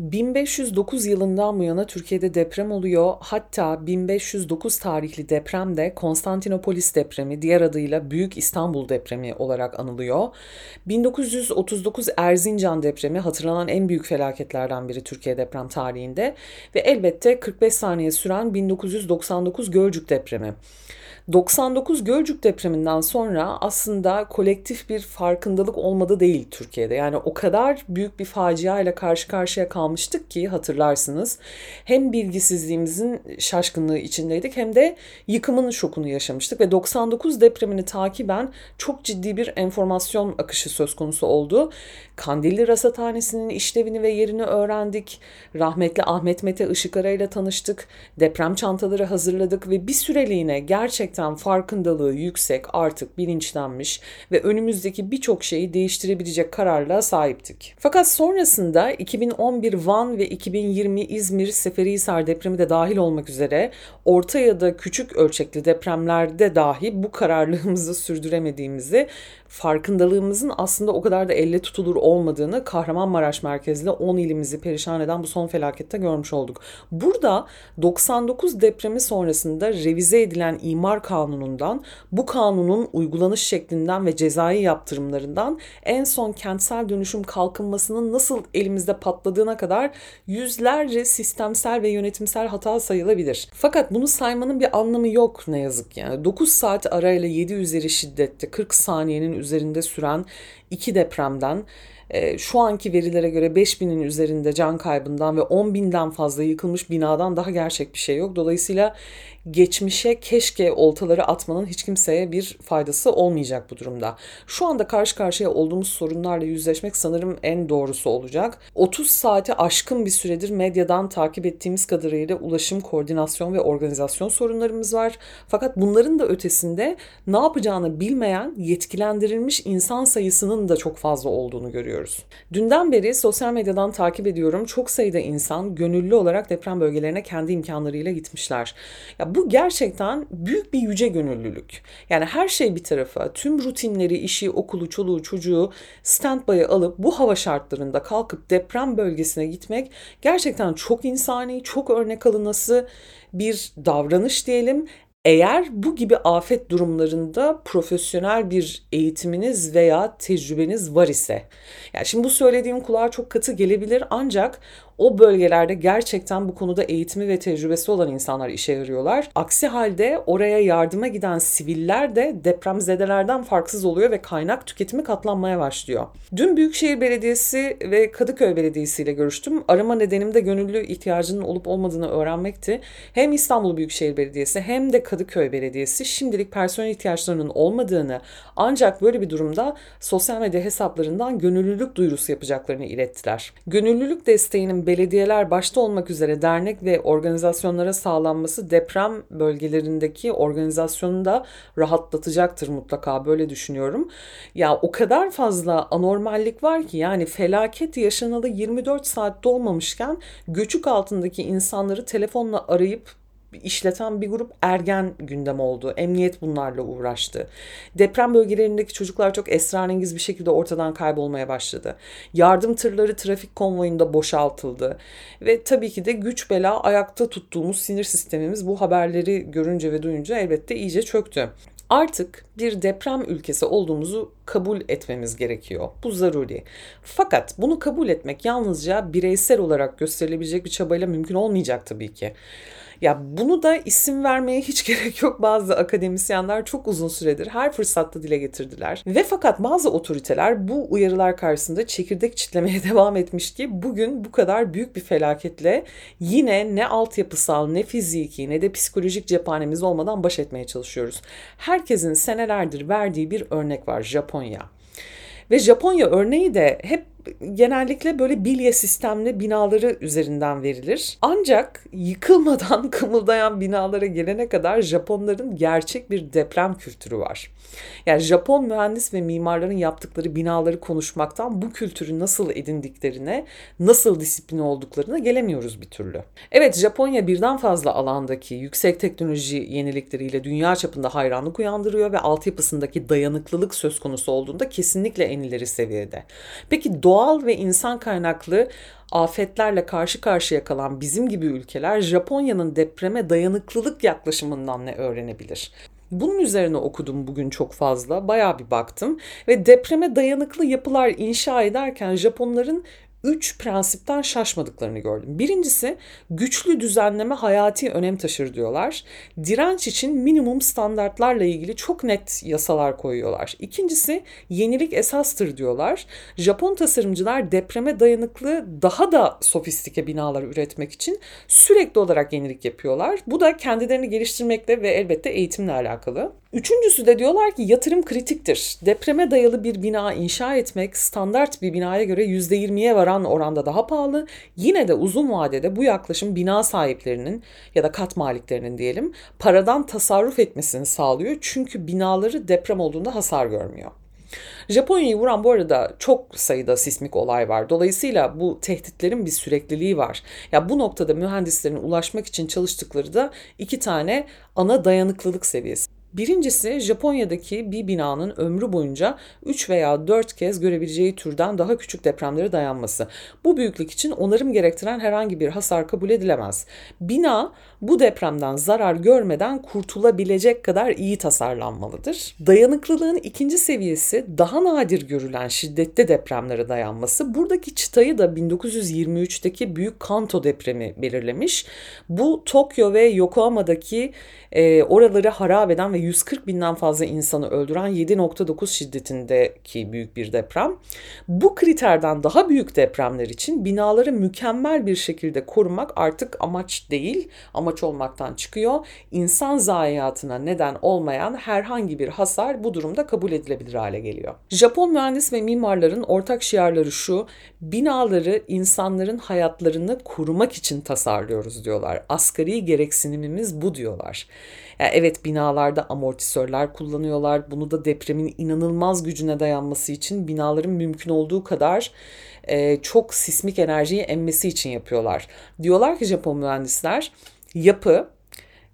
1509 yılından bu yana Türkiye'de deprem oluyor. Hatta 1509 tarihli deprem de Konstantinopolis depremi, diğer adıyla Büyük İstanbul depremi olarak anılıyor. 1939 Erzincan depremi hatırlanan en büyük felaketlerden biri Türkiye deprem tarihinde ve elbette 45 saniye süren 1999 Gölcük depremi. 99 Gölcük depreminden sonra aslında kolektif bir farkındalık olmadı değil Türkiye'de. Yani o kadar büyük bir facia ile karşı karşıya kalmıştık ki hatırlarsınız. Hem bilgisizliğimizin şaşkınlığı içindeydik hem de yıkımın şokunu yaşamıştık ve 99 depremini takiben çok ciddi bir enformasyon akışı söz konusu oldu. Kandilli Rasathanesi'nin işlevini ve yerini öğrendik. Rahmetli Ahmet Mete Işıkara ile tanıştık. Deprem çantaları hazırladık ve bir süreliğine gerçekten farkındalığı yüksek, artık bilinçlenmiş ve önümüzdeki birçok şeyi değiştirebilecek kararla sahiptik. Fakat sonrasında 2011 Van ve 2020 İzmir Seferihisar depremi de dahil olmak üzere orta ya da küçük ölçekli depremlerde dahi bu kararlılığımızı sürdüremediğimizi farkındalığımızın aslında o kadar da elle tutulur olmadığını Kahramanmaraş merkezli 10 ilimizi perişan eden bu son felakette görmüş olduk. Burada 99 depremi sonrasında revize edilen imar kanunundan, bu kanunun uygulanış şeklinden ve cezai yaptırımlarından en son kentsel dönüşüm kalkınmasının nasıl elimizde patladığına kadar yüzlerce sistemsel ve yönetimsel hata sayılabilir. Fakat bunu saymanın bir anlamı yok ne yazık yani. 9 saat arayla 7 üzeri şiddette 40 saniyenin üzerinde süren iki depremden e, şu anki verilere göre 5000'in üzerinde can kaybından ve 10.000'den fazla yıkılmış binadan daha gerçek bir şey yok. Dolayısıyla geçmişe keşke oltaları atmanın hiç kimseye bir faydası olmayacak bu durumda. Şu anda karşı karşıya olduğumuz sorunlarla yüzleşmek sanırım en doğrusu olacak. 30 saati aşkın bir süredir medyadan takip ettiğimiz kadarıyla ulaşım, koordinasyon ve organizasyon sorunlarımız var. Fakat bunların da ötesinde ne yapacağını bilmeyen, yetkilendirilmiş insan sayısının da çok fazla olduğunu görüyoruz. Dünden beri sosyal medyadan takip ediyorum. Çok sayıda insan gönüllü olarak deprem bölgelerine kendi imkanlarıyla gitmişler. Ya bu gerçekten büyük bir yüce gönüllülük. Yani her şey bir tarafa, tüm rutinleri, işi, okulu, çoluğu, çocuğu standby'a alıp bu hava şartlarında kalkıp deprem bölgesine gitmek gerçekten çok insani, çok örnek alınası bir davranış diyelim. Eğer bu gibi afet durumlarında profesyonel bir eğitiminiz veya tecrübeniz var ise, yani şimdi bu söylediğim kulağa çok katı gelebilir ancak o bölgelerde gerçekten bu konuda eğitimi ve tecrübesi olan insanlar işe yarıyorlar. Aksi halde oraya yardıma giden siviller de depremzedelerden farksız oluyor ve kaynak tüketimi katlanmaya başlıyor. Dün Büyükşehir Belediyesi ve Kadıköy Belediyesi ile görüştüm. Arama nedenim de gönüllü ihtiyacının olup olmadığını öğrenmekti. Hem İstanbul Büyükşehir Belediyesi hem de Kadıköy Belediyesi şimdilik personel ihtiyaçlarının olmadığını ancak böyle bir durumda sosyal medya hesaplarından gönüllülük duyurusu yapacaklarını ilettiler. Gönüllülük desteğinin belediyeler başta olmak üzere dernek ve organizasyonlara sağlanması deprem bölgelerindeki organizasyonu da rahatlatacaktır mutlaka böyle düşünüyorum. Ya o kadar fazla anormallik var ki yani felaket yaşanalı 24 saat dolmamışken göçük altındaki insanları telefonla arayıp işleten bir grup ergen gündem oldu. Emniyet bunlarla uğraştı. Deprem bölgelerindeki çocuklar çok esrarengiz bir şekilde ortadan kaybolmaya başladı. Yardım tırları trafik konvoyunda boşaltıldı. Ve tabii ki de güç bela ayakta tuttuğumuz sinir sistemimiz bu haberleri görünce ve duyunca elbette iyice çöktü. Artık bir deprem ülkesi olduğumuzu kabul etmemiz gerekiyor. Bu zaruri. Fakat bunu kabul etmek yalnızca bireysel olarak gösterilebilecek bir çabayla mümkün olmayacak tabii ki. Ya bunu da isim vermeye hiç gerek yok. Bazı akademisyenler çok uzun süredir her fırsatta dile getirdiler. Ve fakat bazı otoriteler bu uyarılar karşısında çekirdek çitlemeye devam etmiş ki bugün bu kadar büyük bir felaketle yine ne altyapısal ne fiziki ne de psikolojik cephanemiz olmadan baş etmeye çalışıyoruz. Herkesin senelerdir verdiği bir örnek var Japonya. Ve Japonya örneği de hep genellikle böyle bilye sistemli binaları üzerinden verilir. Ancak yıkılmadan kımıldayan binalara gelene kadar Japonların gerçek bir deprem kültürü var. Yani Japon mühendis ve mimarların yaptıkları binaları konuşmaktan bu kültürü nasıl edindiklerine, nasıl disipline olduklarına gelemiyoruz bir türlü. Evet Japonya birden fazla alandaki yüksek teknoloji yenilikleriyle dünya çapında hayranlık uyandırıyor ve altyapısındaki dayanıklılık söz konusu olduğunda kesinlikle en ileri seviyede. Peki doğal ve insan kaynaklı afetlerle karşı karşıya kalan bizim gibi ülkeler Japonya'nın depreme dayanıklılık yaklaşımından ne öğrenebilir? Bunun üzerine okudum bugün çok fazla. Bayağı bir baktım ve depreme dayanıklı yapılar inşa ederken Japonların üç prensipten şaşmadıklarını gördüm. Birincisi güçlü düzenleme hayati önem taşır diyorlar. Direnç için minimum standartlarla ilgili çok net yasalar koyuyorlar. İkincisi yenilik esastır diyorlar. Japon tasarımcılar depreme dayanıklı daha da sofistike binalar üretmek için sürekli olarak yenilik yapıyorlar. Bu da kendilerini geliştirmekle ve elbette eğitimle alakalı. Üçüncüsü de diyorlar ki yatırım kritiktir. Depreme dayalı bir bina inşa etmek standart bir binaya göre %20'ye varan oranda daha pahalı. Yine de uzun vadede bu yaklaşım bina sahiplerinin ya da kat maliklerinin diyelim paradan tasarruf etmesini sağlıyor. Çünkü binaları deprem olduğunda hasar görmüyor. Japonya'yı vuran bu arada çok sayıda sismik olay var. Dolayısıyla bu tehditlerin bir sürekliliği var. Ya bu noktada mühendislerin ulaşmak için çalıştıkları da iki tane ana dayanıklılık seviyesi. Birincisi Japonya'daki bir binanın ömrü boyunca 3 veya 4 kez görebileceği türden daha küçük depremlere dayanması. Bu büyüklük için onarım gerektiren herhangi bir hasar kabul edilemez. Bina bu depremden zarar görmeden kurtulabilecek kadar iyi tasarlanmalıdır. Dayanıklılığın ikinci seviyesi daha nadir görülen şiddetli depremlere dayanması. Buradaki çıtayı da 1923'teki Büyük Kanto depremi belirlemiş. Bu Tokyo ve Yokohama'daki e, oraları harap eden ve 140 binden fazla insanı öldüren 7.9 şiddetindeki büyük bir deprem. Bu kriterden daha büyük depremler için binaları mükemmel bir şekilde korumak artık amaç değil, amaç olmaktan çıkıyor. İnsan zayiatına neden olmayan herhangi bir hasar bu durumda kabul edilebilir hale geliyor. Japon mühendis ve mimarların ortak şiarları şu, binaları insanların hayatlarını korumak için tasarlıyoruz diyorlar. Asgari gereksinimimiz bu diyorlar. Yani evet binalarda amortisörler kullanıyorlar. Bunu da depremin inanılmaz gücüne dayanması için binaların mümkün olduğu kadar e, çok sismik enerjiyi emmesi için yapıyorlar. Diyorlar ki Japon mühendisler yapı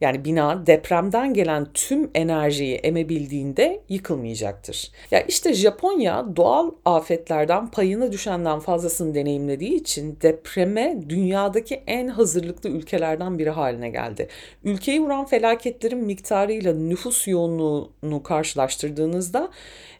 yani bina depremden gelen tüm enerjiyi emebildiğinde yıkılmayacaktır. Ya işte Japonya doğal afetlerden payına düşenden fazlasını deneyimlediği için depreme dünyadaki en hazırlıklı ülkelerden biri haline geldi. Ülkeyi vuran felaketlerin miktarıyla nüfus yoğunluğunu karşılaştırdığınızda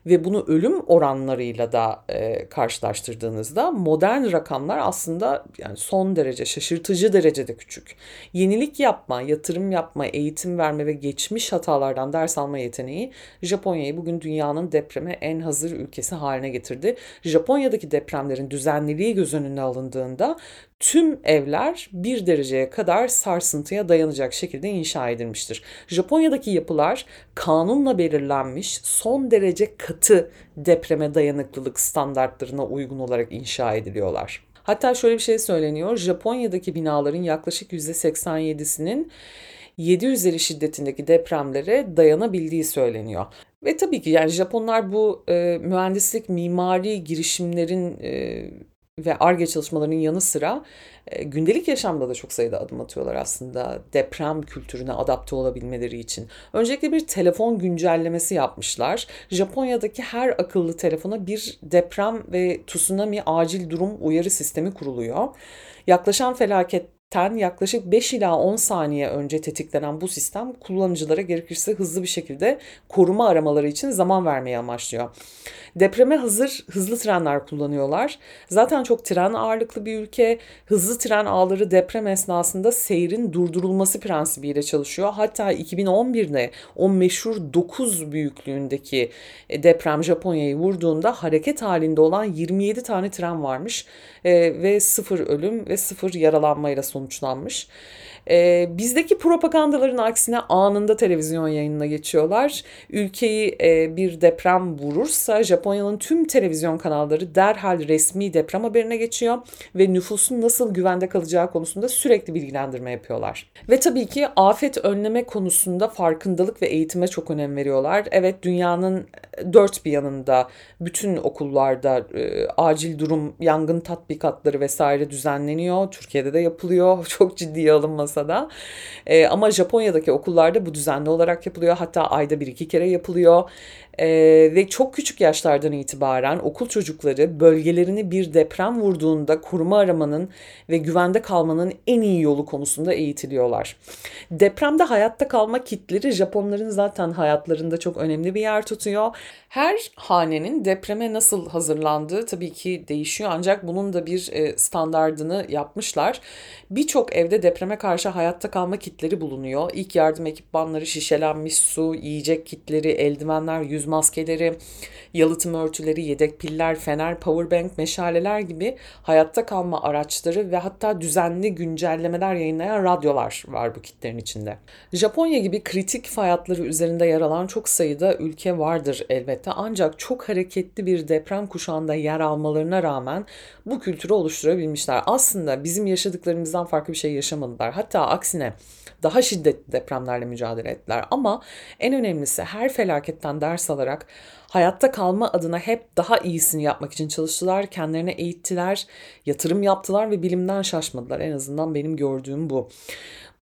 ve bunu ölüm oranlarıyla da e, karşılaştırdığınızda modern rakamlar aslında yani son derece şaşırtıcı derecede küçük. Yenilik yapma, yatırım yapma, eğitim verme ve geçmiş hatalardan ders alma yeteneği Japonya'yı bugün dünyanın depreme en hazır ülkesi haline getirdi. Japonya'daki depremlerin düzenliliği göz önüne alındığında tüm evler bir dereceye kadar sarsıntıya dayanacak şekilde inşa edilmiştir. Japonya'daki yapılar kanunla belirlenmiş son derece katı depreme dayanıklılık standartlarına uygun olarak inşa ediliyorlar. Hatta şöyle bir şey söyleniyor. Japonya'daki binaların yaklaşık %87'sinin 7 üzeri şiddetindeki depremlere dayanabildiği söyleniyor. Ve tabii ki yani Japonlar bu e, mühendislik, mimari girişimlerin e, ve ARGE çalışmalarının yanı sıra e, gündelik yaşamda da çok sayıda adım atıyorlar aslında deprem kültürüne adapte olabilmeleri için. Öncelikle bir telefon güncellemesi yapmışlar. Japonya'daki her akıllı telefona bir deprem ve tsunami acil durum uyarı sistemi kuruluyor. Yaklaşan felaket ten yaklaşık 5 ila 10 saniye önce tetiklenen bu sistem kullanıcılara gerekirse hızlı bir şekilde koruma aramaları için zaman vermeyi amaçlıyor. Depreme hazır hızlı trenler kullanıyorlar. Zaten çok tren ağırlıklı bir ülke. Hızlı tren ağları deprem esnasında seyrin durdurulması prensibiyle çalışıyor. Hatta 2011'de o meşhur 9 büyüklüğündeki e, deprem Japonya'yı vurduğunda hareket halinde olan 27 tane tren varmış e, ve sıfır ölüm ve sıfır yaralanmayla sonuçlanmış. E, bizdeki propagandaların aksine anında televizyon yayınına geçiyorlar. Ülkeyi e, bir deprem vurursa Japonya'nın tüm televizyon kanalları derhal resmi deprem haberine geçiyor ve nüfusun nasıl güvende kalacağı konusunda sürekli bilgilendirme yapıyorlar. Ve tabii ki afet önleme konusunda farkındalık ve eğitime çok önem veriyorlar. Evet dünyanın dört bir yanında bütün okullarda e, acil durum yangın tatbikatları vesaire düzenleniyor. Türkiye'de de yapılıyor. Çok ciddiye alınmasa da. E, ama Japonya'daki okullarda bu düzenli olarak yapılıyor. Hatta ayda bir iki kere yapılıyor. E, ve çok küçük yaşlardan itibaren okul çocukları bölgelerini bir deprem vurduğunda koruma aramanın ve güvende kalmanın en iyi yolu konusunda eğitiliyorlar. Depremde hayatta kalma kitleri Japonların zaten hayatlarında çok önemli bir yer tutuyor. Her hanenin depreme nasıl hazırlandığı tabii ki değişiyor ancak bunun da bir e, standardını yapmışlar. Birçok evde depreme karşı hayatta kalma kitleri bulunuyor. İlk yardım ekipmanları, şişelenmiş su, yiyecek kitleri, eldivenler, yüz maskeleri, yalıtım örtüleri, yedek piller, fener, powerbank, meşaleler gibi hayatta kalma araçları ve hatta düzenli güncellemeler yayınlayan radyolar var bu kitlerin içinde. Japonya gibi kritik fay üzerinde yer alan çok sayıda ülke vardır elbette ancak çok hareketli bir deprem kuşağında yer almalarına rağmen bu kültürü oluşturabilmişler. Aslında bizim yaşadıklarımızdan farklı bir şey yaşamadılar. Hatta aksine daha şiddetli depremlerle mücadele ettiler. Ama en önemlisi her felaketten ders alarak hayatta kalma adına hep daha iyisini yapmak için çalıştılar. Kendilerine eğittiler, yatırım yaptılar ve bilimden şaşmadılar. En azından benim gördüğüm bu.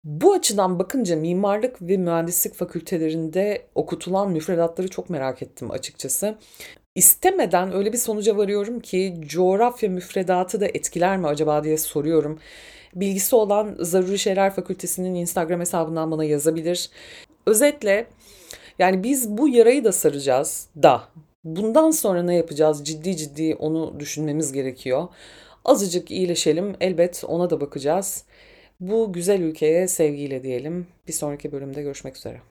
Bu açıdan bakınca mimarlık ve mühendislik fakültelerinde okutulan müfredatları çok merak ettim açıkçası. İstemeden öyle bir sonuca varıyorum ki coğrafya müfredatı da etkiler mi acaba diye soruyorum. Bilgisi olan Zaruri Şeyler Fakültesi'nin Instagram hesabından bana yazabilir. Özetle yani biz bu yarayı da saracağız da bundan sonra ne yapacağız ciddi ciddi onu düşünmemiz gerekiyor. Azıcık iyileşelim elbet ona da bakacağız. Bu güzel ülkeye sevgiyle diyelim. Bir sonraki bölümde görüşmek üzere.